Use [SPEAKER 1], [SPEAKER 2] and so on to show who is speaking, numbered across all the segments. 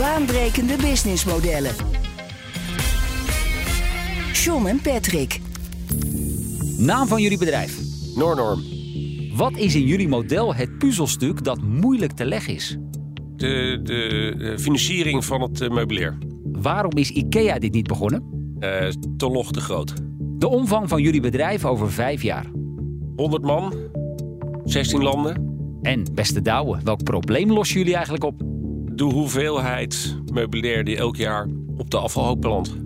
[SPEAKER 1] Baanbrekende businessmodellen. John en Patrick.
[SPEAKER 2] Naam van jullie bedrijf.
[SPEAKER 3] Noornorm.
[SPEAKER 2] Wat is in jullie model het puzzelstuk dat moeilijk te leggen is?
[SPEAKER 3] De, de financiering van het eh, meubilair.
[SPEAKER 2] Waarom is IKEA dit niet begonnen?
[SPEAKER 3] Eh te log te groot.
[SPEAKER 2] De omvang van jullie bedrijf over vijf jaar.
[SPEAKER 3] 100 man, 16 landen.
[SPEAKER 2] En beste Douwe, welk probleem lossen jullie eigenlijk op?
[SPEAKER 3] De hoeveelheid meubilair die elk jaar op de afvalhoop belandt.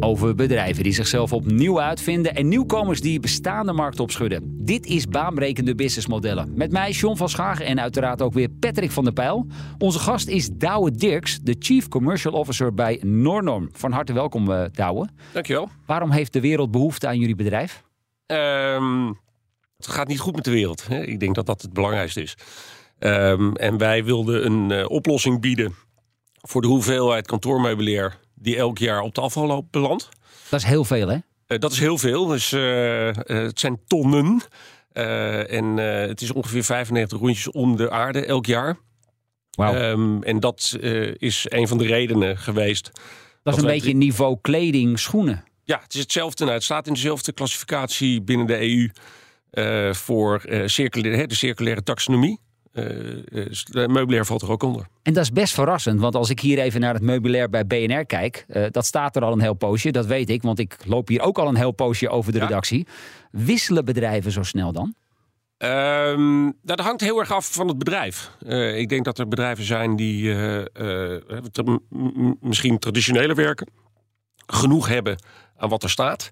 [SPEAKER 2] Over bedrijven die zichzelf opnieuw uitvinden en nieuwkomers die bestaande markt opschudden. Dit is baanbrekende businessmodellen. Met mij John van Schagen en uiteraard ook weer Patrick van der Pijl. Onze gast is Douwe Dirks, de Chief Commercial Officer bij Nornorm. Van harte welkom eh, Douwe.
[SPEAKER 3] Dankjewel.
[SPEAKER 2] Waarom heeft de wereld behoefte aan jullie bedrijf?
[SPEAKER 3] Ehm, het gaat niet goed met de wereld. Hè? Ik denk dat dat het belangrijkste is. Ehm, en wij wilden een eh, oplossing bieden voor de hoeveelheid kantoormeubilair die elk jaar op de afvalhoop belandt.
[SPEAKER 2] Dat is heel veel hè?
[SPEAKER 3] Eh, dat is heel veel. Dus, eh, het zijn tonnen. En het is ongeveer 95 rondjes om de aarde elk jaar.
[SPEAKER 2] Wauw.
[SPEAKER 3] Ehm, en dat is een van de redenen geweest.
[SPEAKER 2] dat is een beetje niveau kleding, schoenen.
[SPEAKER 3] Ja, het is hetzelfde. Nou, het staat in dezelfde klassificatie binnen de EU voor circulaire, de circulaire taxonomie. De meubilair valt er ook onder.
[SPEAKER 2] En dat is best verrassend, want als ik hier even naar het meubilair bij BNR kijk, dat staat er al een heel poosje, dat weet ik, want ik loop hier ook al een heel poosje over de
[SPEAKER 3] Ja.
[SPEAKER 2] redactie. Wisselen bedrijven zo snel dan?
[SPEAKER 3] Ehm, nou, dat hangt heel erg af van het bedrijf. Ik denk dat er bedrijven zijn die misschien traditioneler werken, genoeg hebben aan wat er staat.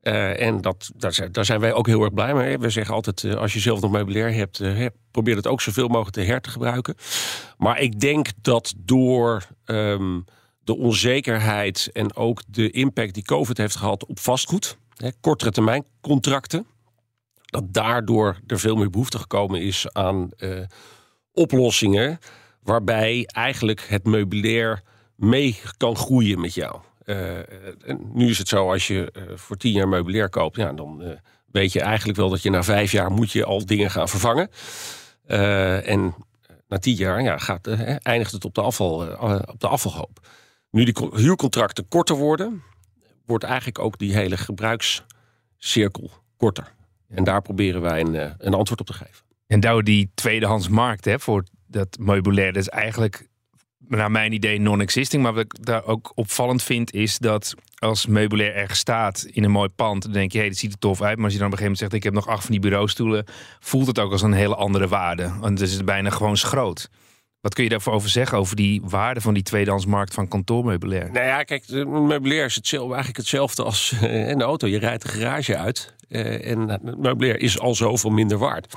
[SPEAKER 3] Eh, en dat, daar, zijn, wij ook heel erg blij mee. We zeggen altijd, eh, als je zelf nog meubilair hebt, eh, probeer het ook zoveel mogelijk te her te gebruiken. Maar ik denk dat door ehm, de onzekerheid en ook de impact die COVID heeft gehad op vastgoed, hè, kortere termijn contracten, dat daardoor er veel meer behoefte gekomen is aan oplossingen waarbij eigenlijk het meubilair mee kan groeien met jou. Eh, nu is het zo, als je eh, voor tien jaar meubilair koopt, ja, dan eh, weet je eigenlijk wel dat je na vijf jaar moet je al dingen gaan vervangen. En na tien jaar ja, gaat, eindigt het op de, afval, op de afvalhoop. Nu die co- huurcontracten korter worden, wordt eigenlijk ook die hele gebruikscirkel korter. En daar proberen wij een, een antwoord op te geven.
[SPEAKER 4] En Douwe, die tweedehands markt hè, voor dat meubilair, dat is eigenlijk naar mijn idee non-existing. Maar wat ik daar ook opvallend vind, is dat als meubilair ergens staat in een mooi pand, dan denk je, hé, hey, dat ziet er tof uit. Maar als je dan op een gegeven moment zegt, ik heb nog acht van die bureaustoelen, voelt het ook als een hele andere waarde. Want het is bijna gewoon schroot. Wat kun je daarvoor over zeggen, over die waarde van die tweedehandsmarkt van kantoormeubilair?
[SPEAKER 3] Nou ja, kijk, meubilair is hetzelfde, eigenlijk hetzelfde als eh, een auto. Je rijdt de garage uit eh, en meubilair is al zoveel minder waard.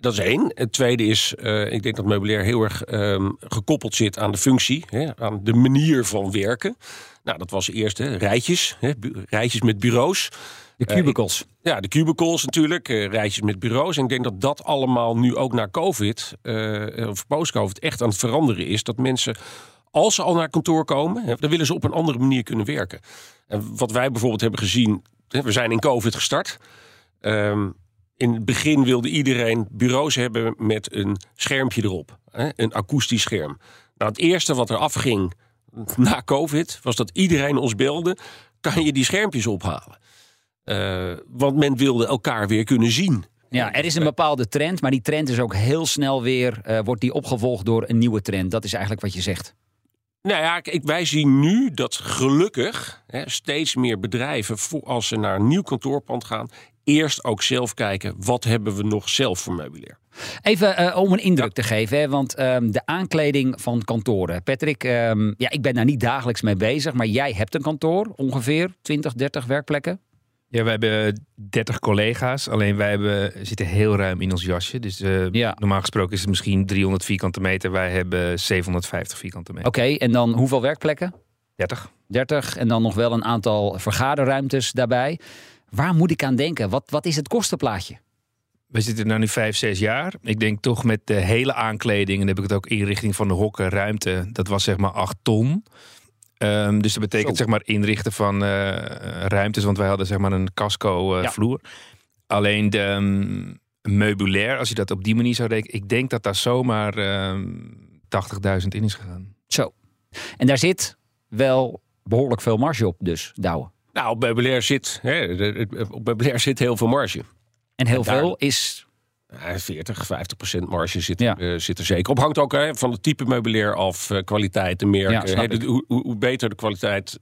[SPEAKER 3] Dat is één. Het tweede is, eh, ik denk dat meubilair heel erg ehm, gekoppeld zit aan de functie, hè, aan de manier van werken. Nou, dat was eerst hè, rijtjes, hè, rijtjes met bureaus.
[SPEAKER 2] De
[SPEAKER 3] Eh,
[SPEAKER 2] cubicles.
[SPEAKER 3] Ja, de cubicles natuurlijk, eh, rijtjes met bureaus. En ik denk dat dat allemaal nu ook na COVID, of post-COVID, echt aan het veranderen is. Dat mensen, als ze al naar kantoor komen, hè, dan willen ze op een andere manier kunnen werken. En wat wij bijvoorbeeld hebben gezien, hè, we zijn in COVID gestart. Ehm, in het begin wilde iedereen bureaus hebben met een schermpje erop. Hè, een akoestisch scherm. Nou, het eerste wat er afging na COVID was dat iedereen ons belde. Kan je die schermpjes ophalen? Eh, want men wilde elkaar weer kunnen zien.
[SPEAKER 2] Ja, er is een bepaalde trend, maar die trend is ook heel snel weer, eh, wordt die opgevolgd door een nieuwe trend. Dat is eigenlijk wat je zegt.
[SPEAKER 3] Nou ja, kijk, wij zien nu dat gelukkig hè, steeds meer bedrijven, voor- als ze naar een nieuw kantoorpand gaan, eerst ook zelf kijken wat hebben we nog zelf voor meubilair.
[SPEAKER 2] Even eh, om een indruk te geven, hè, want ehm, de aankleding van kantoren. Patrick, ehm, ja, ik ben daar niet dagelijks mee bezig, maar jij hebt een kantoor, ongeveer 20, 30 werkplekken.
[SPEAKER 4] Ja, wij hebben 30 collega's. Alleen wij hebben, zitten heel ruim in ons jasje. Dus eh,
[SPEAKER 2] Ja.
[SPEAKER 4] normaal gesproken is het misschien 300 vierkante meter. Wij hebben 750 vierkante meter.
[SPEAKER 2] Oké, en dan hoeveel werkplekken?
[SPEAKER 4] 30.
[SPEAKER 2] 30 en dan nog wel een aantal vergaderruimtes daarbij. Waar moet ik aan denken? Wat, wat is het kostenplaatje?
[SPEAKER 4] We zitten nu nu vijf, zes jaar. Ik denk toch met de hele aankleding, en dan heb ik het ook inrichting van de hokken, ruimte, dat was zeg maar 8 ton. Ehm, dus dat betekent
[SPEAKER 3] Zo.
[SPEAKER 4] zeg maar inrichten van eh, ruimtes, want wij hadden zeg maar een casco eh,
[SPEAKER 2] Ja.
[SPEAKER 4] vloer. Alleen de ehm, meubilair, als je dat op die manier zou rekenen, ik denk dat daar zomaar ehm 80.000 in is gegaan.
[SPEAKER 2] Zo. En daar zit wel behoorlijk veel marge op dus, Douwe.
[SPEAKER 3] Nou, op meubilair zit, hè, op meubilair zit heel veel marge.
[SPEAKER 2] En heel
[SPEAKER 3] En daar-
[SPEAKER 2] veel is...
[SPEAKER 3] Ja, 40, 50 procent marge zit,
[SPEAKER 2] Ja.
[SPEAKER 3] eh, zit er zeker op. Hangt ook hè, van het type meubilair af, eh, kwaliteit, de merken.
[SPEAKER 2] Ja,
[SPEAKER 3] hoe, hoe, beter de kwaliteit,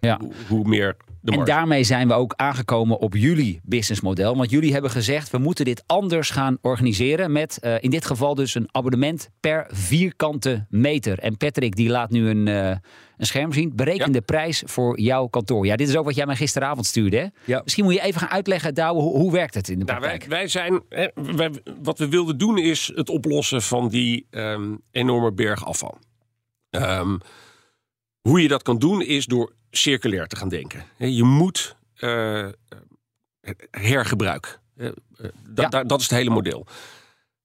[SPEAKER 2] Ja.
[SPEAKER 3] hoe, hoe meer de
[SPEAKER 2] En
[SPEAKER 3] marge.
[SPEAKER 2] daarmee zijn we ook aangekomen op jullie businessmodel. Want jullie hebben gezegd, we moeten dit anders gaan organiseren. Met eh, in dit geval dus een abonnement per vierkante meter. En Patrick die laat nu een, eh, een scherm zien. Bereken de prijs voor jouw kantoor. Ja, dit is ook wat jij mij gisteravond stuurde. Hè?
[SPEAKER 4] Ja.
[SPEAKER 2] Misschien moet je even gaan uitleggen, Douwe, hoe, hoe werkt het in de
[SPEAKER 3] Nou, wij,
[SPEAKER 2] praktijk?
[SPEAKER 3] wij zijn, hè, wij, wat we wilden doen is het oplossen van die ehm, enorme berg afval. Ehm, hoe je dat kan doen is door circulair te gaan denken. Je moet eh, hergebruik. Eh, da-
[SPEAKER 2] Ja.
[SPEAKER 3] da- dat is het hele model.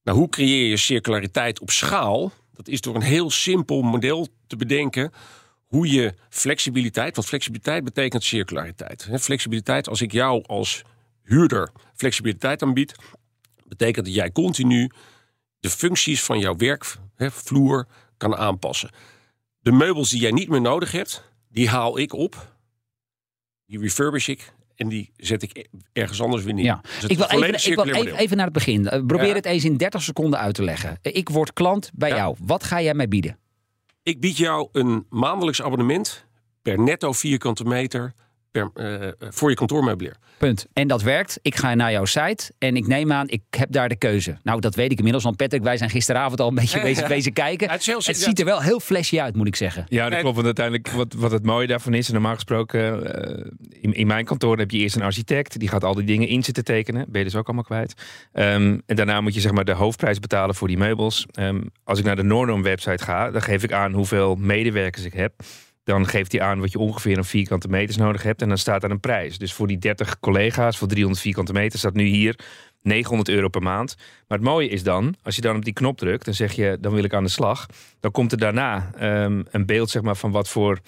[SPEAKER 3] Nou, hoe creëer je circulariteit op schaal? Dat is door een heel simpel model te bedenken hoe je flexibiliteit, want flexibiliteit betekent circulariteit. Flexibiliteit, als ik jou als huurder flexibiliteit aanbied, betekent dat jij continu de functies van jouw werkvloer kan aanpassen. De meubels die jij niet meer nodig hebt, die haal ik op, die refurbish ik en die zet ik ergens anders weer neer.
[SPEAKER 2] Ja,
[SPEAKER 3] Dus
[SPEAKER 2] ik wil, even, ik wil even, naar het begin. Eh, Probeer
[SPEAKER 3] Ja.
[SPEAKER 2] het eens in 30 seconden uit te leggen. Eh, Ik word klant bij
[SPEAKER 3] Ja.
[SPEAKER 2] jou. Wat ga jij mij bieden?
[SPEAKER 3] Ik bied jou een maandelijks abonnement per netto vierkante meter per, eh, voor je kantoormeubilair.
[SPEAKER 2] Punt. En dat werkt. Ik ga naar jouw site en ik neem aan, ik heb daar de keuze. Nou, dat weet ik inmiddels, want Patrick, wij zijn gisteravond al een beetje
[SPEAKER 3] Ja,
[SPEAKER 2] bezig,
[SPEAKER 3] ja.
[SPEAKER 2] bezig kijken.
[SPEAKER 3] Het heel-
[SPEAKER 2] Het ziet er wel heel flashy uit, moet ik zeggen.
[SPEAKER 4] Ja, dat klopt. Want uiteindelijk, wat, wat het mooie daarvan is, en normaal gesproken, eh, in, in mijn kantoor heb je eerst een architect, die gaat al die dingen in zitten tekenen. Ben je dus ook allemaal kwijt. Ehm, en daarna moet je zeg maar de hoofdprijs betalen voor die meubels. Ehm, als ik naar de Noordom website ga, dan geef ik aan hoeveel medewerkers ik heb. Dan geeft hij aan wat je ongeveer een vierkante meters nodig hebt. En dan staat daar een prijs. Dus voor die 30 collega's, voor 300 vierkante meter, staat nu hier 900 euro per maand. Maar het mooie is dan, als je dan op die knop drukt, dan zeg je, dan wil ik aan de slag. Dan komt er daarna ehm, een beeld zeg maar, van wat voor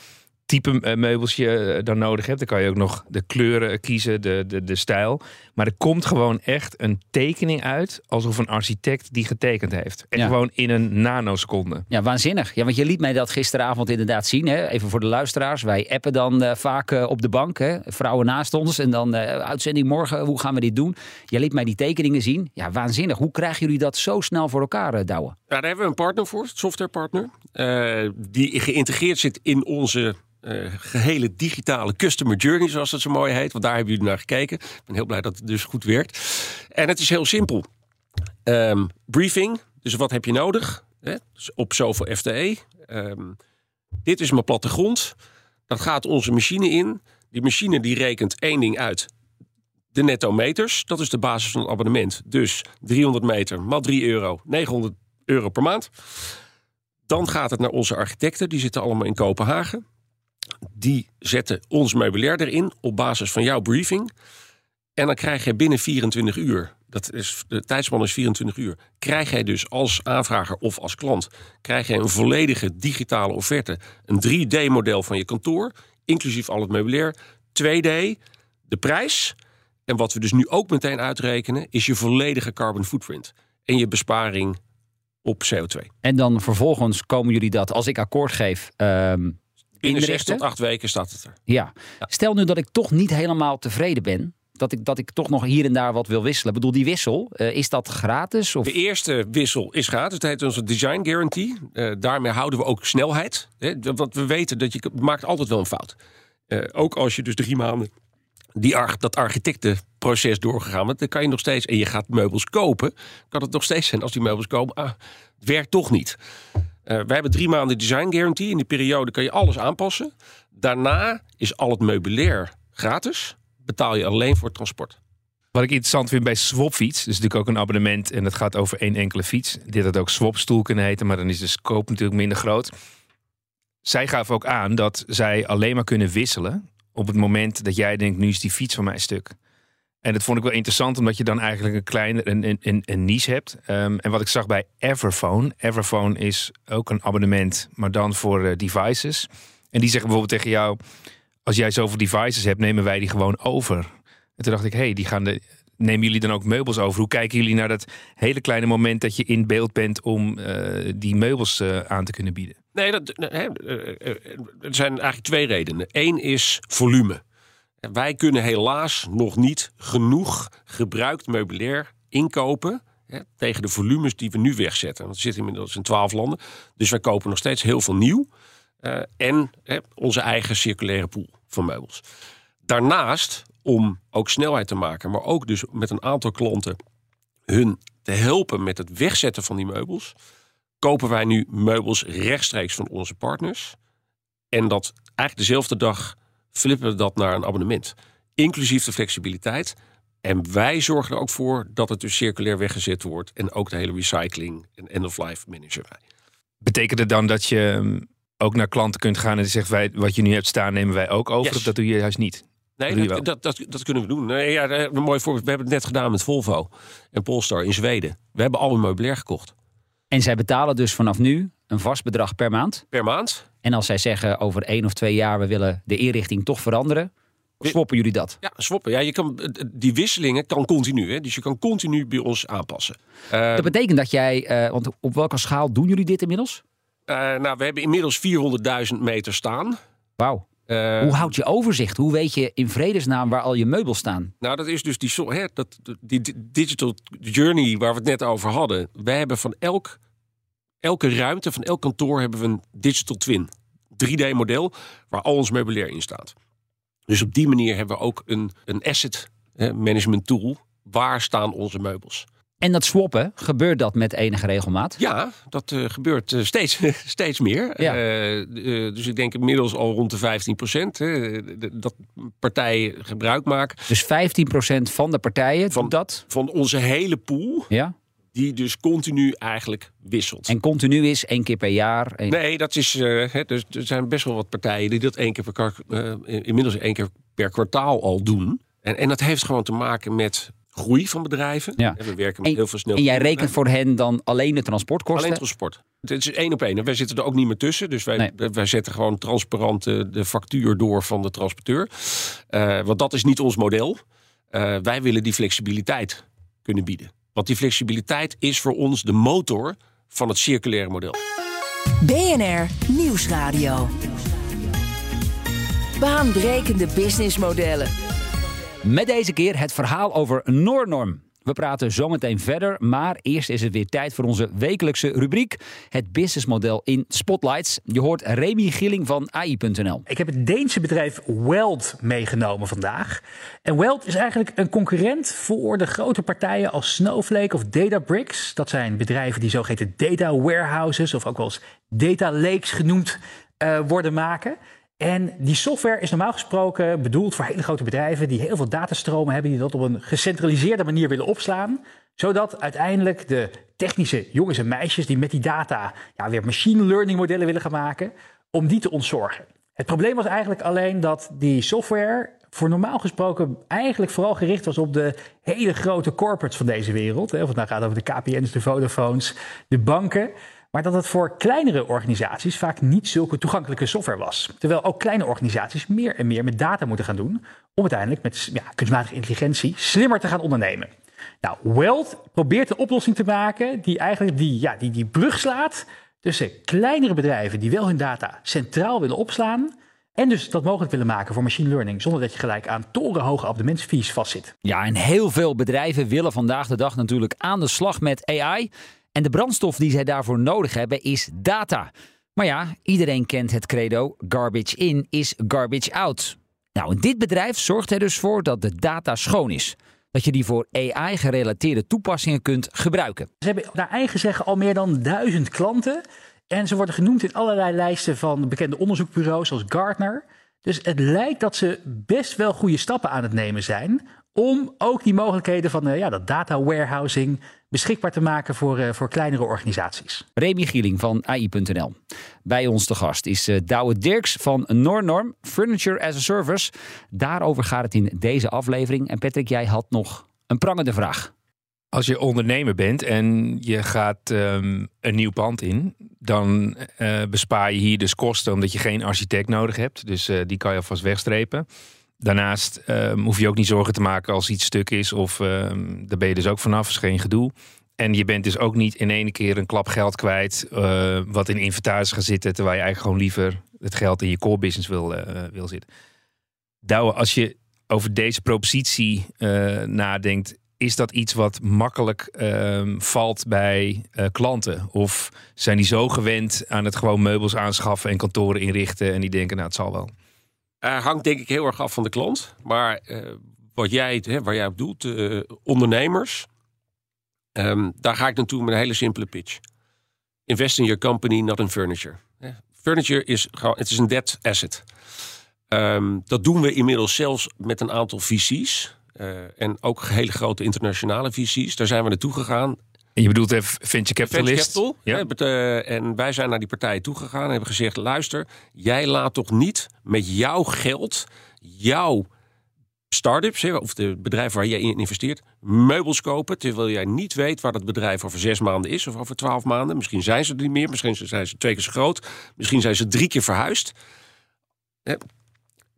[SPEAKER 4] type eh, meubels je eh, dan nodig hebt. Dan kan je ook nog de kleuren kiezen, de, de, de stijl. Maar er komt gewoon echt een tekening uit, alsof een architect die getekend heeft. En
[SPEAKER 2] Ja.
[SPEAKER 4] gewoon in een nanoseconde.
[SPEAKER 2] Ja, waanzinnig. Ja, want je liet mij dat gisteravond inderdaad zien. Hè? Even voor de luisteraars. Wij appen dan eh, vaak eh, op de bank. Hè? Vrouwen naast ons. En dan eh, uitzending morgen. Hoe gaan we dit doen? Je liet mij die tekeningen zien. Ja, waanzinnig. Hoe krijgen jullie dat zo snel voor elkaar, eh, Douwe?
[SPEAKER 3] Nou, daar hebben we een partner voor, softwarepartner, eh, die geïntegreerd zit in onze eh, gehele digitale customer journey, zoals dat zo mooi heet. Want daar hebben jullie naar gekeken. Ik ben heel blij dat het dus goed werkt. En het is heel simpel. Ehm, briefing, dus wat heb je nodig? Hè? Dus op zoveel FTE. Ehm, dit is mijn plattegrond. Dat gaat onze machine in. Die machine die rekent één ding uit. De netto meters, dat is de basis van het abonnement. Dus 300 meter maal 3 euro, 900 euro per maand. Dan gaat het naar onze architecten, die zitten allemaal in Kopenhagen. Die zetten ons meubilair erin op basis van jouw briefing. En dan krijg je binnen 24 uur, dat is, de tijdspan is 24 uur, krijg jij dus als aanvrager of als klant, krijg je een volledige digitale offerte. Een 3D-model van je kantoor, inclusief al het meubilair. 2D, de prijs. En wat we dus nu ook meteen uitrekenen, is je volledige carbon footprint. En je besparing op CO2.
[SPEAKER 2] En dan vervolgens komen jullie dat, als ik akkoord geef, ehm
[SPEAKER 3] Binnen zes tot acht weken staat het er.
[SPEAKER 2] Ja. Stel nu dat ik toch niet helemaal tevreden ben. Dat ik, dat ik toch nog hier en daar wat wil wisselen. Ik bedoel, die wissel, eh, is dat gratis? Of...
[SPEAKER 3] De eerste wissel is gratis. Het heet onze design guarantee. Eh, daarmee houden we ook snelheid. Hè, want we weten dat je maakt altijd wel een fout. Eh, ook als je dus drie maanden die arch- dat architectenproces doorgegaan bent, dan kan je nog steeds en je gaat meubels kopen, kan het nog steeds zijn als die meubels komen, ah, het werkt toch niet. Eh, wij hebben drie maanden design guarantee. In die periode kan je alles aanpassen. Daarna is al het meubilair gratis. betaal je alleen voor transport.
[SPEAKER 4] Wat ik interessant vind bij Swapfiets, dus natuurlijk ook een abonnement en het gaat over één enkele fiets. Dit had ook Swapstoel kunnen heten, maar dan is de scope natuurlijk minder groot. Zij gaven ook aan dat zij alleen maar kunnen wisselen op het moment dat jij denkt, nu is die fiets van mij stuk. En dat vond ik wel interessant, omdat je dan eigenlijk een kleine een, een, een, niche hebt. Um, en wat ik zag bij Everphone. Everphone is ook een abonnement, maar dan voor uh, devices. En die zeggen bijvoorbeeld tegen jou: als jij zoveel devices hebt, nemen wij die gewoon over. En toen dacht ik, hé, hey, die gaan de, nemen jullie dan ook meubels over? Hoe kijken jullie naar dat hele kleine moment dat je in beeld bent om uh, die meubels uh, aan te kunnen bieden?
[SPEAKER 3] Nee, dat, er zijn eigenlijk twee redenen. Eén is volume. Wij kunnen helaas nog niet genoeg gebruikt meubilair inkopen hè, tegen de volumes die we nu wegzetten. Want we zitten inmiddels in twaalf landen. Dus wij kopen nog steeds heel veel nieuw. Uh, en hè, onze eigen circulaire pool van meubels. Daarnaast, om ook snelheid te maken, maar ook dus met een aantal klanten hun te helpen met het wegzetten van die meubels, kopen wij nu meubels rechtstreeks van onze partners. En dat eigenlijk dezelfde dag flippen we dat naar een abonnement. Inclusief de flexibiliteit. En wij zorgen er ook voor dat het dus circulair weggezet wordt. En ook de hele recycling en end-of-life managen wij.
[SPEAKER 4] Betekent het dan dat je ook naar klanten kunt gaan en zegt wij wat je nu hebt staan nemen wij ook over? Yes. Of dat doe je juist niet?
[SPEAKER 3] Nee, dat, dat, dat, dat, kunnen we doen. Nee, ja, een mooi voorbeeld. We hebben het net gedaan met Volvo en Polestar in Zweden. We hebben al hun meubilair gekocht.
[SPEAKER 2] En zij betalen dus vanaf nu een vast bedrag per maand?
[SPEAKER 3] Per maand.
[SPEAKER 2] En als zij zeggen over één of twee jaar we willen de inrichting toch veranderen, swappen jullie dat?
[SPEAKER 3] Ja, swappen. Ja, je kan, die wisselingen kan continu. Hè? Dus je kan continu bij ons aanpassen.
[SPEAKER 2] Dat betekent dat jij, uh, want op welke schaal doen jullie dit inmiddels?
[SPEAKER 3] Uh, nou, we hebben inmiddels 400.000 meter staan.
[SPEAKER 2] Wauw. Uh, Hoe houd je overzicht? Hoe weet je in vredesnaam waar al je meubels staan?
[SPEAKER 3] Nou, dat is dus die, hè, dat, die digital journey waar we het net over hadden. Wij hebben van elk, elke ruimte, van elk kantoor hebben we een digital twin. 3D-model waar al ons meubilair in staat. Dus op die manier hebben we ook een, een asset management tool. Waar staan onze meubels?
[SPEAKER 2] En dat swappen, gebeurt dat met enige regelmaat?
[SPEAKER 3] Ja, dat uh, gebeurt uh, steeds, steeds meer. Ja. Uh, dus ik denk inmiddels al rond de 15 procent dat partijen gebruik maken.
[SPEAKER 2] Dus 15 procent van de partijen
[SPEAKER 3] van,
[SPEAKER 2] dat?
[SPEAKER 3] Van onze hele pool.
[SPEAKER 2] Ja.
[SPEAKER 3] Die dus continu eigenlijk wisselt.
[SPEAKER 2] En continu is één keer per jaar?
[SPEAKER 3] Één... Nee, dat is. Hè, dus er zijn best wel wat partijen die dat één keer per, inmiddels één keer per kwartaal al doen. En, en dat heeft gewoon te maken met groei van bedrijven.
[SPEAKER 2] Ja.
[SPEAKER 3] En we werken met
[SPEAKER 2] en,
[SPEAKER 3] heel veel snel.
[SPEAKER 2] En jij rekent voor hen dan alleen de transportkosten?
[SPEAKER 3] Alleen transport. Het is één op één. Wij zitten er ook niet meer tussen. Dus wij, nee. wij zetten gewoon transparant de, de factuur door van de transporteur. Uh, want dat is niet ons model. Uh, wij willen die flexibiliteit kunnen bieden. Want die flexibiliteit is voor ons de motor van het circulaire model.
[SPEAKER 1] BNR Nieuwsradio. Baanbrekende businessmodellen.
[SPEAKER 2] Met deze keer het verhaal over Noornorm. We praten zometeen verder, maar eerst is het weer tijd voor onze wekelijkse rubriek. Het businessmodel in Spotlights. Je hoort Remy Gilling van AI.nl.
[SPEAKER 5] Ik heb het Deense bedrijf Weld meegenomen vandaag. En Weld is eigenlijk een concurrent voor de grote partijen als Snowflake of Databricks. Dat zijn bedrijven die zogeheten data warehouses of ook wel eens data lakes genoemd uh, worden maken. En die software is normaal gesproken bedoeld voor hele grote bedrijven die heel veel datastromen hebben, die dat op een gecentraliseerde manier willen opslaan. Zodat uiteindelijk de technische jongens en meisjes die met die data ja, weer machine learning modellen willen gaan maken, om die te ontzorgen. Het probleem was eigenlijk alleen dat die software voor normaal gesproken eigenlijk vooral gericht was op de hele grote corporates van deze wereld. Of het nou gaat over de KPN's, de Vodafones, de banken. Maar dat het voor kleinere organisaties vaak niet zulke toegankelijke software was. Terwijl ook kleine organisaties meer en meer met data moeten gaan doen. om uiteindelijk met ja, kunstmatige intelligentie slimmer te gaan ondernemen. Nou, Weld probeert een oplossing te maken die eigenlijk die, ja, die, die brug slaat tussen kleinere bedrijven die wel hun data centraal willen opslaan. En dus dat mogelijk willen maken voor machine learning, zonder dat je gelijk aan torenhoge abonnementsfees vastzit.
[SPEAKER 2] Ja, en heel veel bedrijven willen vandaag de dag natuurlijk aan de slag met AI. En de brandstof die zij daarvoor nodig hebben is data. Maar ja, iedereen kent het credo: garbage in is garbage out. Nou, dit bedrijf zorgt er dus voor dat de data schoon is. Dat je die voor AI-gerelateerde toepassingen kunt gebruiken.
[SPEAKER 5] Ze hebben naar eigen zeggen al meer dan duizend klanten. En ze worden genoemd in allerlei lijsten van bekende onderzoekbureaus zoals Gartner. Dus het lijkt dat ze best wel goede stappen aan het nemen zijn om ook die mogelijkheden van uh, ja, dat data warehousing beschikbaar te maken voor, uh, voor kleinere organisaties.
[SPEAKER 2] Remy Gieling van AI.nl. Bij ons te gast is uh, Douwe Dirks van Nornorm, Furniture as a Service. Daarover gaat het in deze aflevering. En Patrick, jij had nog een prangende vraag.
[SPEAKER 4] Als je ondernemer bent en je gaat um, een nieuw pand in, dan uh, bespaar je hier dus kosten omdat je geen architect nodig hebt. Dus uh, die kan je alvast wegstrepen. Daarnaast um, hoef je ook niet zorgen te maken als iets stuk is of um, daar ben je dus ook vanaf, is geen gedoe. En je bent dus ook niet in één keer een klap geld kwijt uh, wat in inventaris gaat zitten, terwijl je eigenlijk gewoon liever het geld in je core business wil, wil zitten. Douwe, als je over deze propositie nadenkt, is dat iets wat makkelijk um, valt bij klanten? Of zijn die zo gewend aan het gewoon meubels aanschaffen en kantoren inrichten en die denken, nou het zal wel?
[SPEAKER 3] Uh, hangt denk ik heel erg af van de klant. Maar uh, wat jij, hè, waar jij op doelt, ondernemers, um, daar ga ik naartoe met een hele simpele pitch. Invest in your company, not in furniture. Furniture is, het is een dead asset. Um, dat doen we inmiddels zelfs met een aantal VC's. En ook hele grote internationale visies. Daar zijn we naartoe gegaan.
[SPEAKER 4] Je bedoelt even venture capitalist?
[SPEAKER 3] Venture capital. Ja. Uh, en wij zijn naar die partijen toegegaan en hebben gezegd... luister, jij laat toch niet met jouw geld... jouw start-ups, of de bedrijven waar jij in investeert... meubels kopen, terwijl jij niet weet... waar dat bedrijf over zes maanden is of over twaalf maanden. Misschien zijn ze er niet meer, misschien zijn ze twee keer zo groot... misschien zijn ze drie keer verhuisd.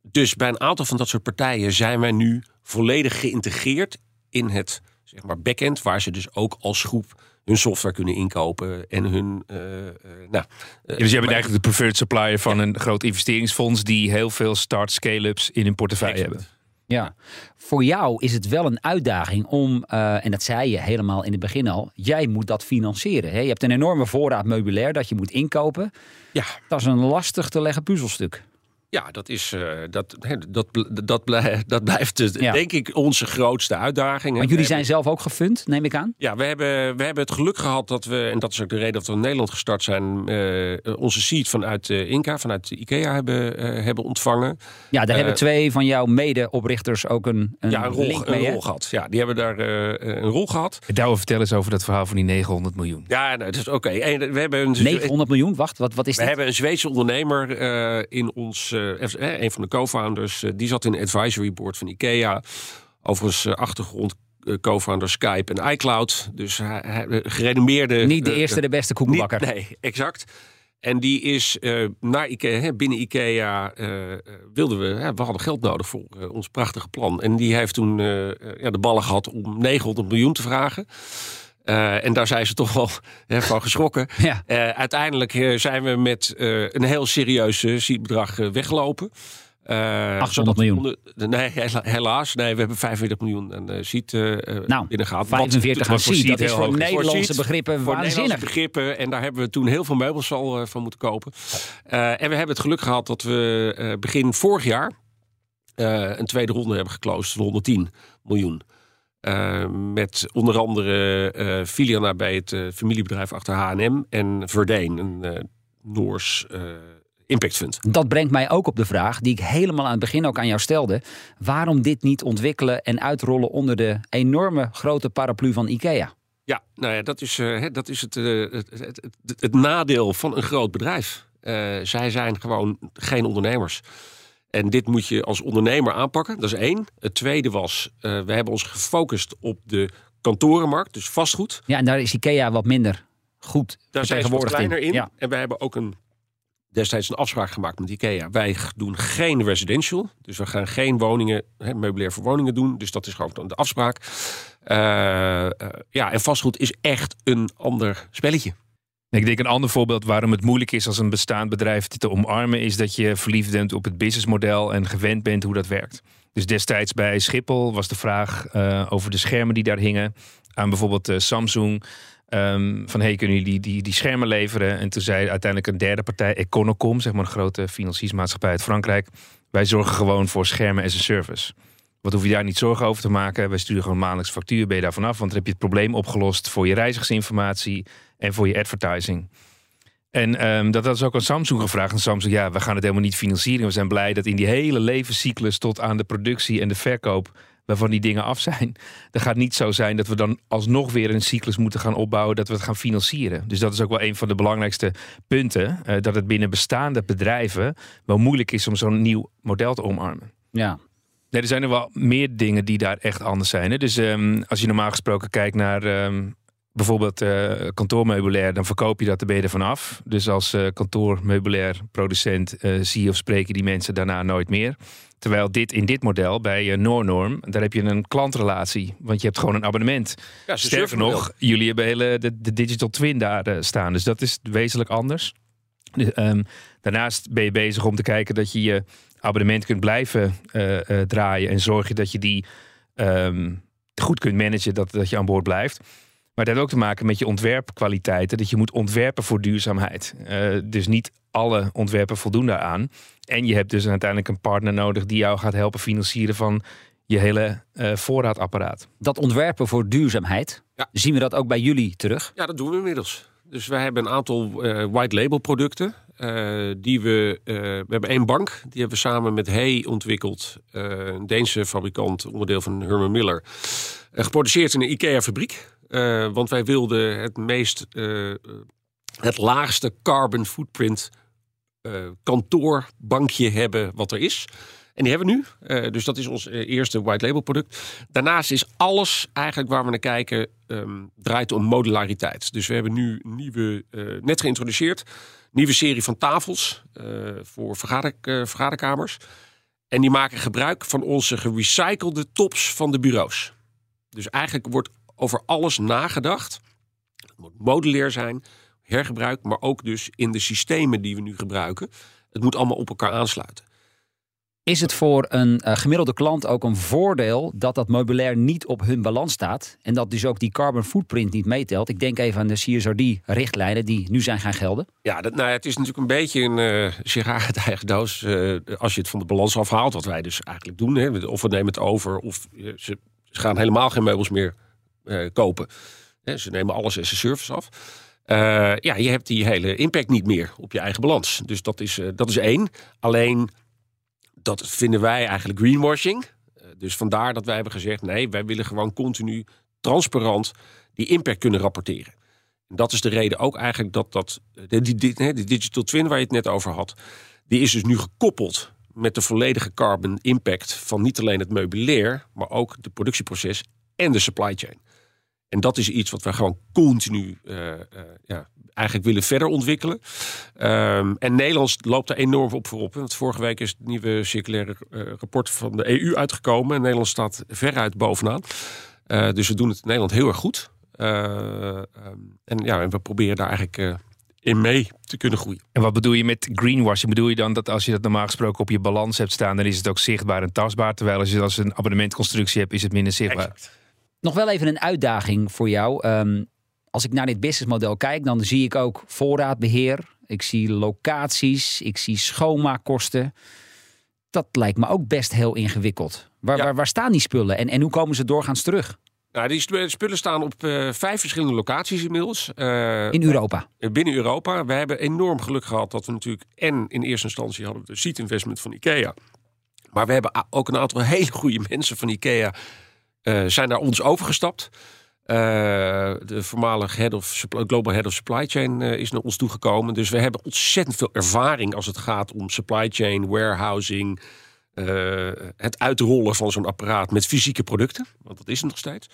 [SPEAKER 3] Dus bij een aantal van dat soort partijen zijn wij nu volledig geïntegreerd in het zeg maar, backend, waar ze dus ook als groep hun software kunnen inkopen en hun. Uh, uh, nou,
[SPEAKER 4] uh, dus je bent eigenlijk de preferred supplier van ja. een groot investeringsfonds die heel veel start scale-ups in hun portefeuille hebben.
[SPEAKER 2] Ja, voor jou is het wel een uitdaging om, en dat zei je helemaal in het begin al, jij moet dat financieren. Hè? Je hebt een enorme voorraad meubilair dat je moet inkopen.
[SPEAKER 3] Ja.
[SPEAKER 2] Dat is een lastig te leggen puzzelstuk.
[SPEAKER 3] Ja, dat, is, uh, dat, dat, dat, blijft, dat blijft dus, ja. denk ik onze grootste uitdaging.
[SPEAKER 2] Maar jullie zijn zelf ook gefund, neem ik aan?
[SPEAKER 3] Ja, we hebben, we hebben het geluk gehad dat we, en dat is ook de reden dat we in Nederland gestart zijn, uh, onze seed vanuit uh, Inca, vanuit IKEA hebben, hebben ontvangen.
[SPEAKER 2] Ja, daar hebben twee van jouw medeoprichters ook een, een,
[SPEAKER 3] ja, een, rol,
[SPEAKER 2] link
[SPEAKER 3] mee, een rol gehad. Ja, die hebben daar een rol gehad.
[SPEAKER 4] Douwe, vertel eens over dat verhaal van die 900 miljoen.
[SPEAKER 3] Ja, nou, dat is oké. Okay. We hebben een
[SPEAKER 2] 900 miljoen? Wacht, wat, wat is
[SPEAKER 3] we
[SPEAKER 2] dit?
[SPEAKER 3] hebben een Zweedse ondernemer in ons een van de co-founders, die zat in het advisory board van IKEA. Overigens achtergrond co-founder Skype en iCloud. Dus hij, gerenommeerde...
[SPEAKER 2] Niet de eerste, de beste koekenbakker.
[SPEAKER 3] Niet, nee, exact. En die is uh, naar Ikea, binnen Ikea uh, wilden we, we hadden geld nodig voor ons prachtige plan. En die heeft toen ja, de ballen gehad om 900 miljoen te vragen. Uh, en daar zijn ze toch wel van geschrokken.
[SPEAKER 2] Ja.
[SPEAKER 3] Uh, uiteindelijk zijn we met een heel serieus bedrag weggelopen.
[SPEAKER 2] 800 miljoen?
[SPEAKER 3] Nee, helaas. Nee, we hebben 45 miljoen aan seed
[SPEAKER 2] nou,
[SPEAKER 3] binnengehaald.
[SPEAKER 2] 45 aan seed, dat is voor Nederlandse begrippen
[SPEAKER 3] voor. Nederlandse begrippen. En daar hebben we toen heel veel meubels al van moeten kopen. en we hebben het geluk gehad dat we begin vorig jaar... een tweede ronde hebben geclosed van 110 miljoen. Uh, met onder andere Filiana bij het uh, familiebedrijf achter H&M en Verdeen, een Noors impact fund.
[SPEAKER 2] Dat brengt mij ook op de vraag die ik helemaal aan het begin ook aan jou stelde. Waarom dit niet ontwikkelen en uitrollen onder de enorme grote paraplu van IKEA?
[SPEAKER 3] Ja, nou ja, dat is, dat is het, het, het, het, nadeel van een groot bedrijf. zij zijn gewoon geen ondernemers. En dit moet je als ondernemer aanpakken. Dat is één. Het tweede was, uh, we hebben ons gefocust op de kantorenmarkt, dus vastgoed.
[SPEAKER 2] Ja, en daar is IKEA wat minder goed
[SPEAKER 3] Daar zijn ze wat kleiner in. Ja. En we hebben ook een, destijds een afspraak gemaakt met IKEA. Wij doen geen residential. Dus we gaan geen woningen, hè, meubilair voor woningen doen. Dus dat is gewoon de afspraak. Uh, uh, ja, en vastgoed is echt een ander spelletje.
[SPEAKER 4] Ik denk een ander voorbeeld waarom het moeilijk is als een bestaand bedrijf te omarmen, is dat je verliefd bent op het businessmodel en gewend bent hoe dat werkt. Dus destijds bij Schiphol was de vraag uh, over de schermen die daar hingen aan bijvoorbeeld uh, Samsung. Um, van hey, kunnen jullie die, die, die schermen leveren? En toen zei uiteindelijk een derde partij, Econocom, zeg maar een grote financiersmaatschappij uit Frankrijk. Wij zorgen gewoon voor schermen as a service. Wat hoef je daar niet zorgen over te maken? Wij sturen gewoon maandelijks factuur, ben je daar vanaf. Want dan heb je het probleem opgelost voor je reizigersinformatie en voor je advertising. En ehm, dat ze ook aan Samsung gevraagd. En Samsung, ja, we gaan het helemaal niet financieren. We zijn blij dat in die hele levenscyclus tot aan de productie en de verkoop waarvan die dingen af zijn. Er gaat niet zo zijn dat we dan alsnog weer een cyclus moeten gaan opbouwen, dat we het gaan financieren. Dus dat is ook wel een van de belangrijkste punten. eh, dat het binnen bestaande bedrijven wel moeilijk is om zo'n nieuw model te omarmen.
[SPEAKER 2] Ja.
[SPEAKER 4] Nee, er zijn er wel meer dingen die daar echt anders zijn. Hè? Dus ehm, als je normaal gesproken kijkt naar ehm, bijvoorbeeld eh, kantoormeubilair, dan verkoop je dat, dan ben je er vanaf. Dus als eh kantoormeubilair producent eh, zie je of spreken die mensen daarna nooit meer. Terwijl dit in dit model bij uh, Noornorm, daar heb je een klantrelatie. Want je hebt gewoon een abonnement.
[SPEAKER 3] Ja,
[SPEAKER 4] Sterker nog, jullie hebben hele, de, de digital twin daar staan. Dus dat is wezenlijk anders. Dus, daarnaast ben je bezig om te kijken dat je je abonnement kunt blijven eh, eh, draaien. En zorg je dat je die ehm, goed kunt managen, dat, dat je aan boord blijft. Maar dat heeft ook te maken met je ontwerpkwaliteiten. Dat je moet ontwerpen voor duurzaamheid. Eh, dus niet alle ontwerpen voldoen daaraan. En je hebt dus uiteindelijk een partner nodig die jou gaat helpen financieren van je hele eh, voorraadapparaat.
[SPEAKER 2] Dat ontwerpen voor duurzaamheid,
[SPEAKER 3] Ja.
[SPEAKER 2] zien we dat ook bij jullie terug?
[SPEAKER 3] Ja, dat doen we inmiddels. Dus wij hebben een aantal eh, white label producten. Eh, die we, eh, we hebben één bank. Die hebben we samen met Hey ontwikkeld. eh, een Deense fabrikant, onderdeel van Herman Miller. geproduceerd in een IKEA-fabriek. Want wij wilden het meest, het laagste carbon footprint kantoorbankje hebben wat er is. En die hebben we nu. Eh, dus dat is ons eh, eerste white label product. Daarnaast is alles eigenlijk waar we naar kijken, ehm, draait om modulariteit. Dus we hebben nu nieuwe, eh, net geïntroduceerd, nieuwe serie van tafels voor vergader, vergaderkamers. En die maken gebruik van onze gerecyclede tops van de bureaus. Dus eigenlijk wordt over alles nagedacht. Het moet modulair zijn, hergebruik, maar ook dus in de systemen die we nu gebruiken. Het moet allemaal op elkaar aansluiten.
[SPEAKER 2] Is het voor een eh, gemiddelde klant ook een voordeel dat dat meubilair niet op hun balans staat en dat dus ook die carbon footprint niet meetelt? Ik denk even aan de CSRD-richtlijnen die nu zijn gaan gelden.
[SPEAKER 3] Ja, dat, nou, het is natuurlijk een beetje een eh sigaar uit eigen doos. eh, als je het van de balans afhaalt, wat wij dus eigenlijk doen. Hè, of we nemen het over, of eh, ze, gaan helemaal geen meubels meer eh, kopen. Ze nemen alles as a service af. Eh, ja, je hebt die hele impact niet meer op je eigen balans. Dus dat is, eh, dat is één. Alleen, dat vinden wij eigenlijk greenwashing. Eh, dus vandaar dat wij hebben gezegd... nee, wij willen gewoon continu transparant die impact kunnen rapporteren. En dat is de reden ook eigenlijk dat, dat de, die, digital twin waar je het net over had... die is dus nu gekoppeld met de volledige carbon impact... van niet alleen het meubilair, maar ook de productieproces en de supply chain. En dat is iets wat wij gewoon continu eh, eh, ja, eigenlijk willen verder ontwikkelen. Ehm, en Nederland loopt er enorm op voorop. Want vorige week is het nieuwe circulaire eh, rapport van de EU uitgekomen. En Nederland staat veruit bovenaan. Eh, dus we doen het in Nederland heel erg goed. Eh, ehm, en ja, en we proberen daar eigenlijk eh, in mee te kunnen groeien.
[SPEAKER 4] En wat bedoel je met greenwashing? Bedoel je dan dat als je dat normaal gesproken op je balans hebt staan, dan is het ook zichtbaar en tastbaar? Terwijl als je als een abonnementconstructie hebt, is het minder zichtbaar.
[SPEAKER 2] Nog wel even een uitdaging voor jou. Ehm, als ik naar dit businessmodel kijk, dan zie ik ook voorraadbeheer. Ik zie locaties, ik zie schoonmaakkosten. Dat lijkt me ook best heel ingewikkeld. Waar,
[SPEAKER 3] Ja.
[SPEAKER 2] waar, waar staan die spullen en, en hoe komen ze doorgaans terug
[SPEAKER 3] Nou, die sp- spullen staan op eh, vijf verschillende locaties inmiddels. Eh,
[SPEAKER 2] in Europa?
[SPEAKER 3] binnen Europa. We hebben enorm geluk gehad dat we natuurlijk... en in eerste instantie hadden we de seed investment van IKEA. Maar we hebben ook een aantal hele goede mensen van IKEA... eh, zijn naar ons overgestapt. Eh, de voormalige head of global head of supply chain eh, is naar ons toegekomen. Dus we hebben ontzettend veel ervaring als het gaat om supply chain, warehousing, eh, het uitrollen van zo'n apparaat met fysieke producten. Want dat is het nog steeds.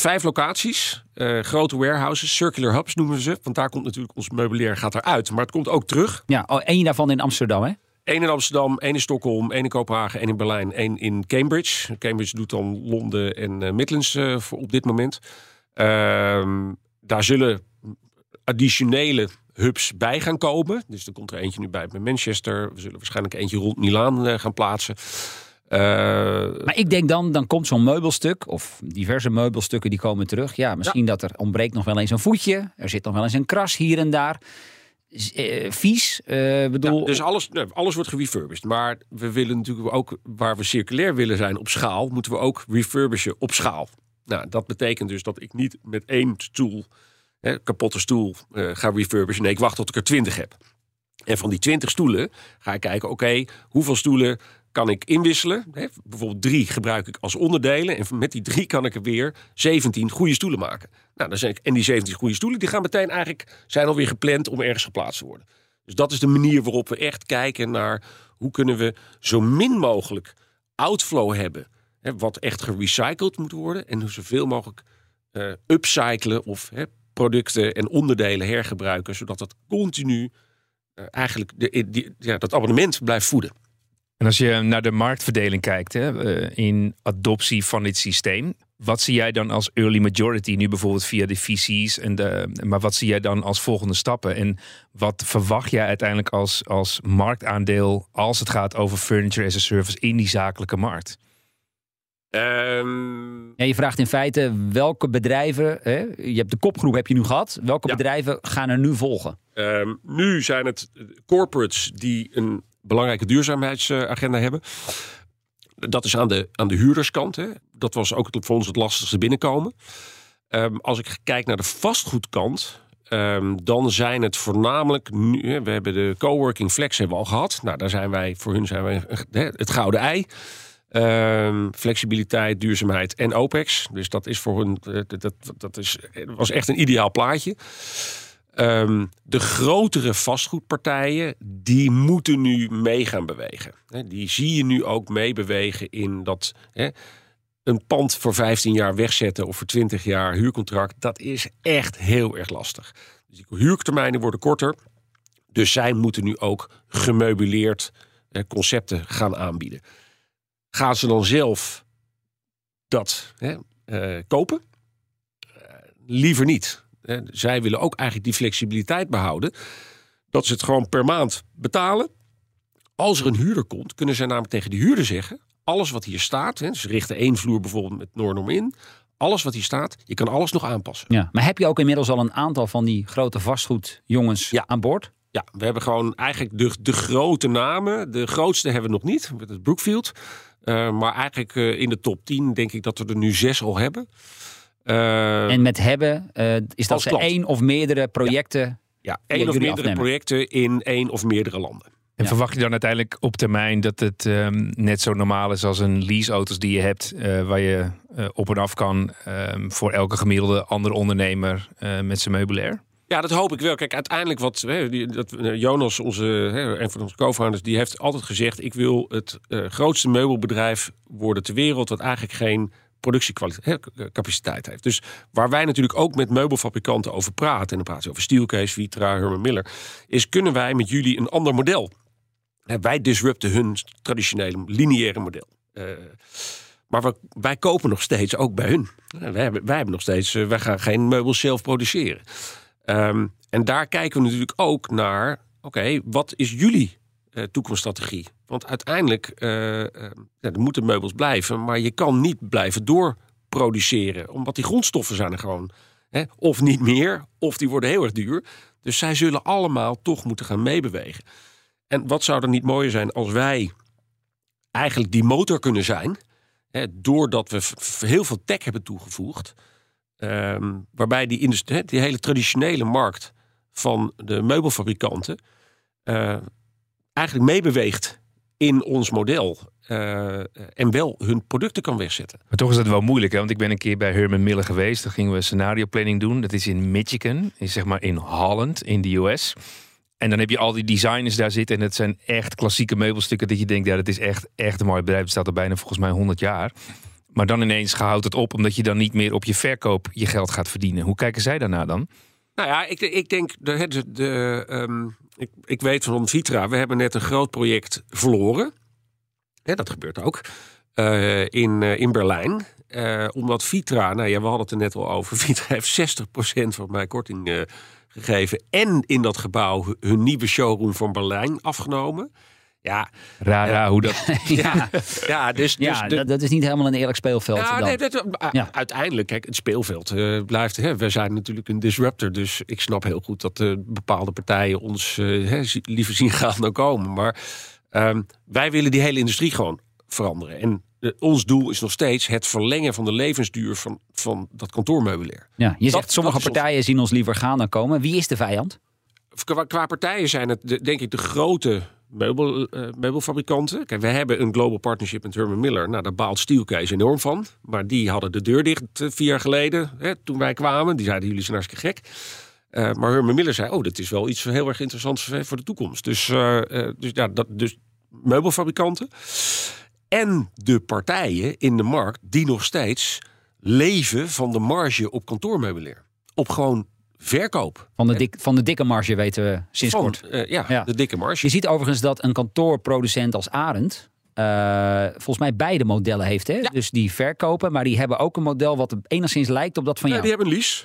[SPEAKER 3] Vijf locaties, grote warehouses, circular hubs noemen we ze. Want daar komt natuurlijk ons meubilair gaat eruit. Maar het komt ook terug.
[SPEAKER 2] Ja, oh, één daarvan in Amsterdam, hè?
[SPEAKER 3] Eén in Amsterdam, één in Stockholm, één in Kopenhagen, één in Berlijn, één in Cambridge. Cambridge doet dan Londen en eh, Midlands eh, voor op dit moment. Ehm, daar zullen additionele hubs bij gaan komen. Dus er komt er eentje nu bij bij Manchester. We zullen waarschijnlijk eentje rond Milaan eh, gaan plaatsen.
[SPEAKER 2] Maar ik denk dan, dan komt zo'n meubelstuk of diverse meubelstukken die komen terug. Ja, misschien dat er ontbreekt nog wel eens een voetje. Er zit nog wel eens een kras hier en daar. Eh, vies, eh, bedoel...
[SPEAKER 3] Dus alles, alles wordt gerefurbished. Maar we willen natuurlijk ook, waar we circulair willen zijn op schaal, moeten we ook refurbishen op schaal. Nou, dat betekent dus dat ik niet met één stoel hè, kapotte stoel eh, ga refurbishen. Nee, ik wacht tot ik er 20 heb. En van die 20 stoelen ga ik kijken, oké, hoeveel stoelen kan ik inwisselen? Hè, bijvoorbeeld drie gebruik ik als onderdelen. En met die drie kan ik er weer 17 goede stoelen maken. Nou, dan zijn en die 17 goede stoelen die gaan meteen eigenlijk zijn alweer gepland om ergens geplaatst te worden. Dus dat is de manier waarop we echt kijken naar hoe kunnen we zo min mogelijk outflow hebben. Hè, wat echt gerecycled moet worden. En zoveel mogelijk eh upcyclen of hè, producten en onderdelen hergebruiken. Zodat dat continu eh, eigenlijk de, ja, dat abonnement blijft voeden.
[SPEAKER 4] En als je naar de marktverdeling kijkt hè, eh, in adoptie van dit systeem, wat zie jij dan als early majority nu bijvoorbeeld via de VC's? En de, maar wat zie jij dan als volgende stappen? En wat verwacht jij uiteindelijk als, als marktaandeel als het gaat over furniture as a service in die zakelijke markt?
[SPEAKER 3] Ehm,
[SPEAKER 2] Ja, je vraagt in feite welke bedrijven, hè, je hebt de kopgroep heb je nu gehad, welke
[SPEAKER 3] Ja.
[SPEAKER 2] bedrijven gaan er nu volgen?
[SPEAKER 3] Ehm, nu zijn het corporates die een belangrijke duurzaamheidsagenda hebben. Dat is aan de, aan de huurderskant. Hè. Dat was ook voor ons het lastigste binnenkomen. Ehm, als ik kijk naar de vastgoedkant, ehm, dan zijn het voornamelijk nu. We hebben de coworking flex hebben we al gehad. Nou, daar zijn wij voor hun zijn wij het gouden ei. Ehm, flexibiliteit, duurzaamheid en OPEX. Dus dat is voor hun. eh, dat, dat is, was echt een ideaal plaatje. Ehm, de grotere vastgoedpartijen, die moeten nu mee gaan bewegen. Die zie je nu ook meebewegen in dat een pand voor 15 jaar wegzetten of voor 20 jaar huurcontract. Dat is echt heel erg lastig. Dus die huurtermijnen worden korter. Dus zij moeten nu ook gemeubileerd concepten gaan aanbieden. Gaan ze dan zelf dat eh, kopen? Eh, liever niet. Zij willen ook eigenlijk die flexibiliteit behouden. Dat ze het gewoon per maand betalen. Als er een huurder komt, kunnen zij namelijk tegen de huurder zeggen: alles wat hier staat, hè, ze richten één vloer bijvoorbeeld met Noornom in. Alles wat hier staat, je kan alles nog aanpassen.
[SPEAKER 2] Ja. Maar heb je ook inmiddels al een aantal van die grote vastgoedjongens
[SPEAKER 3] Ja.
[SPEAKER 2] aan boord?
[SPEAKER 3] Ja, we hebben gewoon eigenlijk de, de grote namen. De grootste hebben we nog niet, met het Brookfield. Eh, maar eigenlijk eh, in de top 10 denk ik dat we er nu zes al hebben. Eh,
[SPEAKER 2] En met hebben, eh, is dat ze
[SPEAKER 3] klant.
[SPEAKER 2] één of meerdere projecten?
[SPEAKER 3] ja, één of meerdere
[SPEAKER 2] afnemen.
[SPEAKER 3] projecten in één of meerdere landen.
[SPEAKER 4] En
[SPEAKER 2] Ja.
[SPEAKER 4] verwacht je dan uiteindelijk op termijn dat het ehm, net zo normaal is als een leaseauto's die je hebt, eh, waar je op en af kan ehm, voor elke gemiddelde andere ondernemer eh, met zijn meubilair?
[SPEAKER 3] Ja, dat hoop ik wel. Kijk, uiteindelijk wat hè, die, dat, Jonas, onze, hè, een van onze co-founders, die heeft altijd gezegd: ik wil het eh, grootste meubelbedrijf worden ter wereld, wat eigenlijk geen productiecapaciteit heeft. Dus waar wij natuurlijk ook met meubelfabrikanten over praten, en dan praten over Steelcase, Vitra, Herman Miller, is kunnen wij met jullie een ander model? Wij disrupten hun traditionele lineaire model. Eh, maar we, wij kopen nog steeds ook bij hun. Eh, Wij hebben, wij hebben nog steeds, eh, wij gaan geen meubels zelf produceren. Ehm, en daar kijken we natuurlijk ook naar, oké, wat is jullie eh, toekomststrategie? Want uiteindelijk, eh, eh, ja, er moeten meubels blijven, maar je kan niet blijven doorproduceren, omdat die grondstoffen zijn er gewoon hè, of niet meer, of die worden heel erg duur. Dus zij zullen allemaal toch moeten gaan meebewegen. En wat zou er niet mooier zijn als wij eigenlijk die motor kunnen zijn, hè, doordat we heel veel tech hebben toegevoegd. Ehm, waarbij die, die hele traditionele markt van de meubelfabrikanten eigenlijk meebeweegt in ons model. eh, en wel hun producten kan wegzetten.
[SPEAKER 4] Maar toch is dat wel moeilijk, hè? want ik ben een keer bij Herman Miller geweest. Daar gingen we scenario planning doen. Dat is in Michigan, is zeg maar in Holland, in de US. En dan heb je al die designers daar zitten. En het zijn echt klassieke meubelstukken dat je denkt, ja, dat is echt, echt een mooi bedrijf. Het staat er bijna volgens mij 100 jaar. Maar dan ineens houdt het op, omdat je dan niet meer op je verkoop je geld gaat verdienen. Hoe kijken zij daarna dan?
[SPEAKER 3] Nou ja, ik, ik denk, de, de, ehm, ik, ik weet van Vitra, we hebben net een groot project verloren. Dat gebeurt ook. eh, in, eh, in Berlijn. Eh, omdat Vitra, nou ja, we hadden het er net al over. Vitra heeft 60% van mijn korting gegeven. En in dat gebouw hu- hun nieuwe showroom van Berlijn afgenomen. Ja,
[SPEAKER 4] Raar, hoe dat...
[SPEAKER 3] ja, ja dus, dus
[SPEAKER 2] Ja,
[SPEAKER 3] de-
[SPEAKER 2] dat, dat is niet helemaal een eerlijk speelveld.
[SPEAKER 3] ja,
[SPEAKER 2] dan.
[SPEAKER 3] nee, dat,
[SPEAKER 2] Ja.
[SPEAKER 3] uiteindelijk, kijk, het speelveld eh, blijft. Hè, we zijn natuurlijk een disruptor, dus ik snap heel goed dat eh, bepaalde partijen ons eh, hè, liever zien gaan dan komen. Maar ehm, wij willen die hele industrie gewoon veranderen. En eh, ons doel is nog steeds het verlengen van de levensduur van, van dat kantoormeubilair.
[SPEAKER 2] Ja, je
[SPEAKER 3] Dat-
[SPEAKER 2] zegt sommige
[SPEAKER 3] ons-
[SPEAKER 2] partijen zien ons liever gaan dan komen. Wie is de vijand?
[SPEAKER 3] Qua, qua partijen zijn het de- denk ik de grote meubel, eh, meubelfabrikanten. Kijk, we hebben een global partnership met Herman Miller. Nou, daar baalt Steelcase enorm van. Maar die hadden de deur dicht eh, vier jaar geleden, hè, toen wij kwamen. Die zeiden, jullie zijn hartstikke gek. Eh, maar Herman Miller zei, oh, dat is wel iets heel erg interessants voor de toekomst. Dus, eh, eh, dus, ja, dat, dus meubelfabrikanten. En de partijen in de markt die nog steeds leven van de marge op kantoormeubilair. Op gewoon verkoop.
[SPEAKER 2] Van de, dik, van de dikke marge weten we sinds
[SPEAKER 3] Van,
[SPEAKER 2] kort.
[SPEAKER 3] eh, ja,
[SPEAKER 2] Ja.
[SPEAKER 3] de dikke marge.
[SPEAKER 2] Je ziet overigens dat een kantoorproducent als Arend... eh, volgens mij beide modellen heeft. Hè? Dus die verkopen, maar die hebben ook een model... wat enigszins lijkt op dat van
[SPEAKER 3] Ja,
[SPEAKER 2] jou.
[SPEAKER 3] die hebben een lease.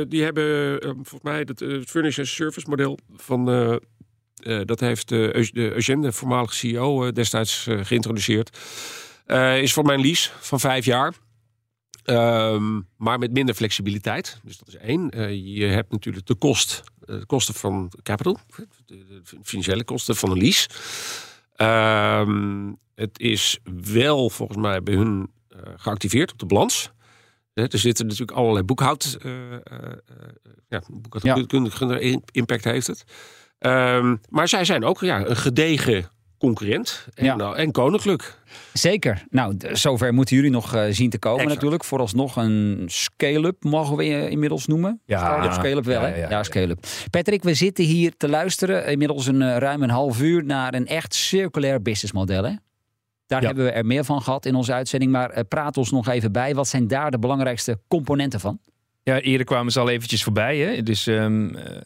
[SPEAKER 3] Eh, die hebben volgens mij het eh, Furniture as a Service model van. dat heeft de Eugène, de voormalige CEO, destijds geïntroduceerd. Is voor mijn lease van vijf jaar. Ehm, maar met minder flexibiliteit. Dus dat is één. Eh, je hebt natuurlijk de kost, eh, de kosten van capital, de, de financiële kosten van een lease. Ehm, het is wel volgens mij bij hun eh, geactiveerd op de balans. Er zitten natuurlijk allerlei boekhoud, ja, boekhoudkundige impact heeft het. Ehm, maar zij zijn ook ja, een gedegen concurrent en,
[SPEAKER 2] Ja.
[SPEAKER 3] nou, en koninklijk.
[SPEAKER 2] Zeker. Nou, zover moeten jullie nog eh, zien te komen
[SPEAKER 3] Exact.
[SPEAKER 2] natuurlijk. Vooralsnog een scale-up mogen we je inmiddels noemen.
[SPEAKER 4] Ja.
[SPEAKER 2] Start-up, scale-up wel,
[SPEAKER 4] Ja,
[SPEAKER 2] hè?
[SPEAKER 4] ja,
[SPEAKER 2] Ja,
[SPEAKER 4] ja.
[SPEAKER 2] scale-up. Patrick, we zitten hier te luisteren, inmiddels een eh, ruim een half uur... naar een echt circulair businessmodel, hè? Daar
[SPEAKER 4] Ja.
[SPEAKER 2] hebben we er meer van gehad in onze uitzending. Maar eh, praat ons nog even bij. Wat zijn daar de belangrijkste componenten van?
[SPEAKER 4] Ja, eerder kwamen ze al eventjes voorbij. Hè? Dus ehm, eh,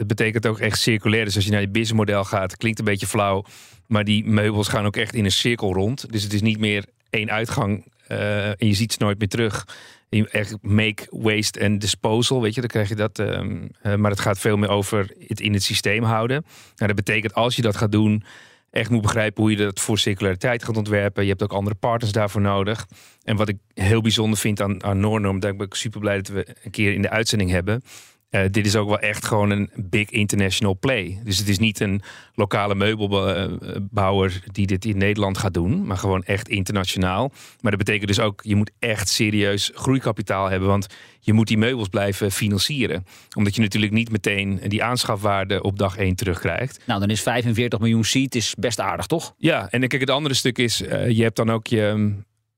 [SPEAKER 4] het betekent ook echt circulair. Dus als je naar je businessmodel gaat, klinkt een beetje flauw. Maar die meubels gaan ook echt in een cirkel rond. Dus het is niet meer één uitgang eh, en je ziet ze nooit meer terug. Echt make, waste en disposal, weet je, dan krijg je dat. ehm, eh, maar het gaat veel meer over het in het systeem houden. Nou, dat betekent als je dat gaat doen, echt moet begrijpen hoe je dat voor circulariteit gaat ontwerpen. Je hebt ook andere partners daarvoor nodig. En wat ik heel bijzonder vind aan, aan Noornorm, daar ben ik super blij dat we een keer in de uitzending hebben. Eh, dit is ook wel echt gewoon een big international play. Dus het is niet een lokale meubelbouwer die dit in Nederland gaat doen, maar gewoon echt internationaal. Maar dat betekent dus ook, je moet echt serieus groeikapitaal hebben, want je moet die meubels blijven financieren. Omdat je natuurlijk niet meteen die aanschafwaarde op dag 1 terugkrijgt.
[SPEAKER 2] Nou, dan is 45 miljoen seat is best aardig, toch?
[SPEAKER 4] Ja, en kijk, het andere stuk is, eh, je hebt dan ook je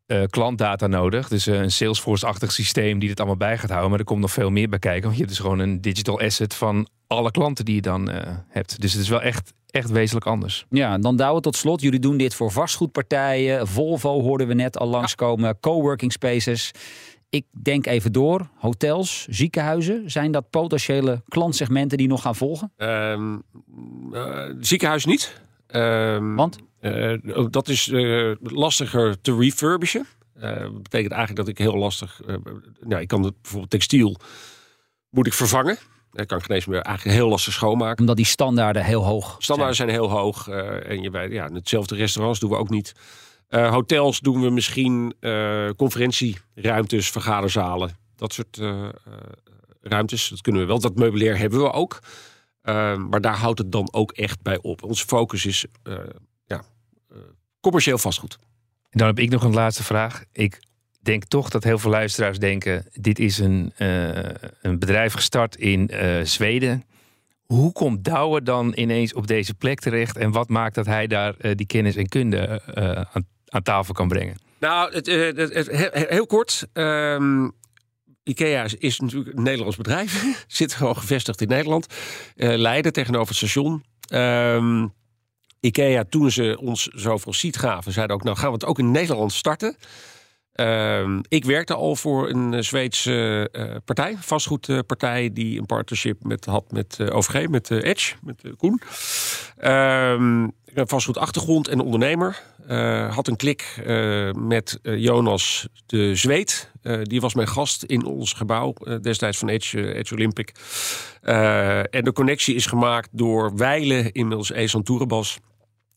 [SPEAKER 4] eh, klantdata nodig. Dus een Salesforce-achtig systeem die dit allemaal bij gaat houden. Maar er komt nog veel meer bij kijken. Want je hebt dus gewoon een digital asset van alle klanten die je dan eh, hebt. Dus het is wel echt, echt wezenlijk anders.
[SPEAKER 2] Ja, dan douwen tot slot. Jullie doen dit voor vastgoedpartijen. Volvo hoorden we net al langskomen. Coworking spaces. Ik denk even door. Hotels, ziekenhuizen. Zijn dat potentiële klantsegmenten die nog gaan volgen?
[SPEAKER 3] Ehm, eh, ziekenhuis niet. Ehm,
[SPEAKER 2] Want?
[SPEAKER 3] Eh, dat is eh, lastiger te refurbishen. Eh, dat betekent eigenlijk dat ik heel lastig... nou, ik kan het, bijvoorbeeld textiel moet ik vervangen. Ik kan geen eens meer eigenlijk heel lastig schoonmaken.
[SPEAKER 2] Omdat die standaarden heel hoog
[SPEAKER 3] Standaarden zijn heel hoog. en je weet, ja, hetzelfde restaurants doen we ook niet. Hotels doen we misschien conferentieruimtes, vergaderzalen. Dat soort ruimtes. Dat kunnen we wel. Dat meubilair hebben we ook. Eh, maar daar houdt het dan ook echt bij op. Onze focus is commercieel vastgoed.
[SPEAKER 4] En dan heb ik nog een laatste vraag. Ik denk toch dat heel veel luisteraars denken... dit is een, eh, een bedrijf gestart in eh, Zweden. Hoe komt Douwe dan ineens op deze plek terecht? En wat maakt dat hij daar eh, die kennis en kunde eh, aan, aan tafel kan brengen?
[SPEAKER 3] Nou, het, eh, het- het- he- heel kort. ehm, IKEA is, is natuurlijk een Nederlands bedrijf. Zit gewoon gevestigd in Nederland. Eh, Leiden tegenover het station. Ehm, IKEA, toen ze ons zoveel seat gaven, zeiden ook... nou gaan we het ook in Nederland starten. Ehm, ik werkte al voor een eh, Zweedse eh, partij, vastgoedpartij... die een partnership met, had met eh, OVG, met Edge, met Koen. Ehm, ik heb vastgoed achtergrond en ondernemer. Had een klik met Jonas de Zweed. Die was mijn gast in ons gebouw destijds van Edge, Edge Olympic. En de connectie is gemaakt door Weile, inmiddels Esan Toerebas.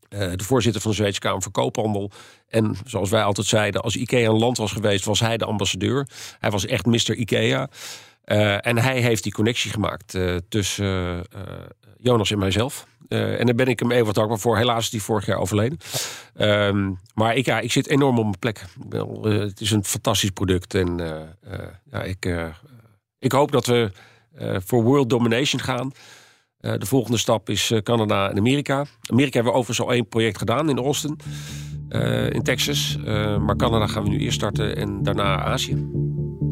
[SPEAKER 3] Eh, de voorzitter van de Zweedse Kamer van Koophandel. En zoals wij altijd zeiden, als IKEA een land was geweest, was hij de ambassadeur. Hij was echt Mr. IKEA. Eh, en hij heeft die connectie gemaakt eh, tussen Jonas en mijzelf. En daar ben ik hem even wat dankbaar voor. Helaas is hij vorig jaar overleden. Ehm, maar ik, ja, ik zit enorm op mijn plek. Het is een fantastisch product. En ja, ik, ik hoop dat we voor world domination gaan. Eh, de volgende stap is eh, Canada en Amerika. Amerika hebben we overigens al één project gedaan in Austin, eh, in Texas. Eh, maar Canada gaan we nu eerst starten en daarna Azië.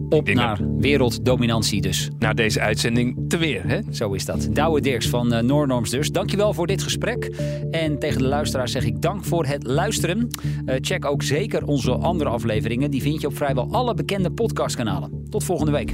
[SPEAKER 2] Op naar werelddominantie dus.
[SPEAKER 4] Na deze uitzending te weer, hè?
[SPEAKER 2] Zo is dat. Douwe Dirks van uh, Noornorms dus. Dankjewel voor dit gesprek. En tegen de luisteraars zeg ik dank voor het luisteren. Eh, check ook zeker onze andere afleveringen. Die vind je op vrijwel alle bekende podcastkanalen. Tot volgende week.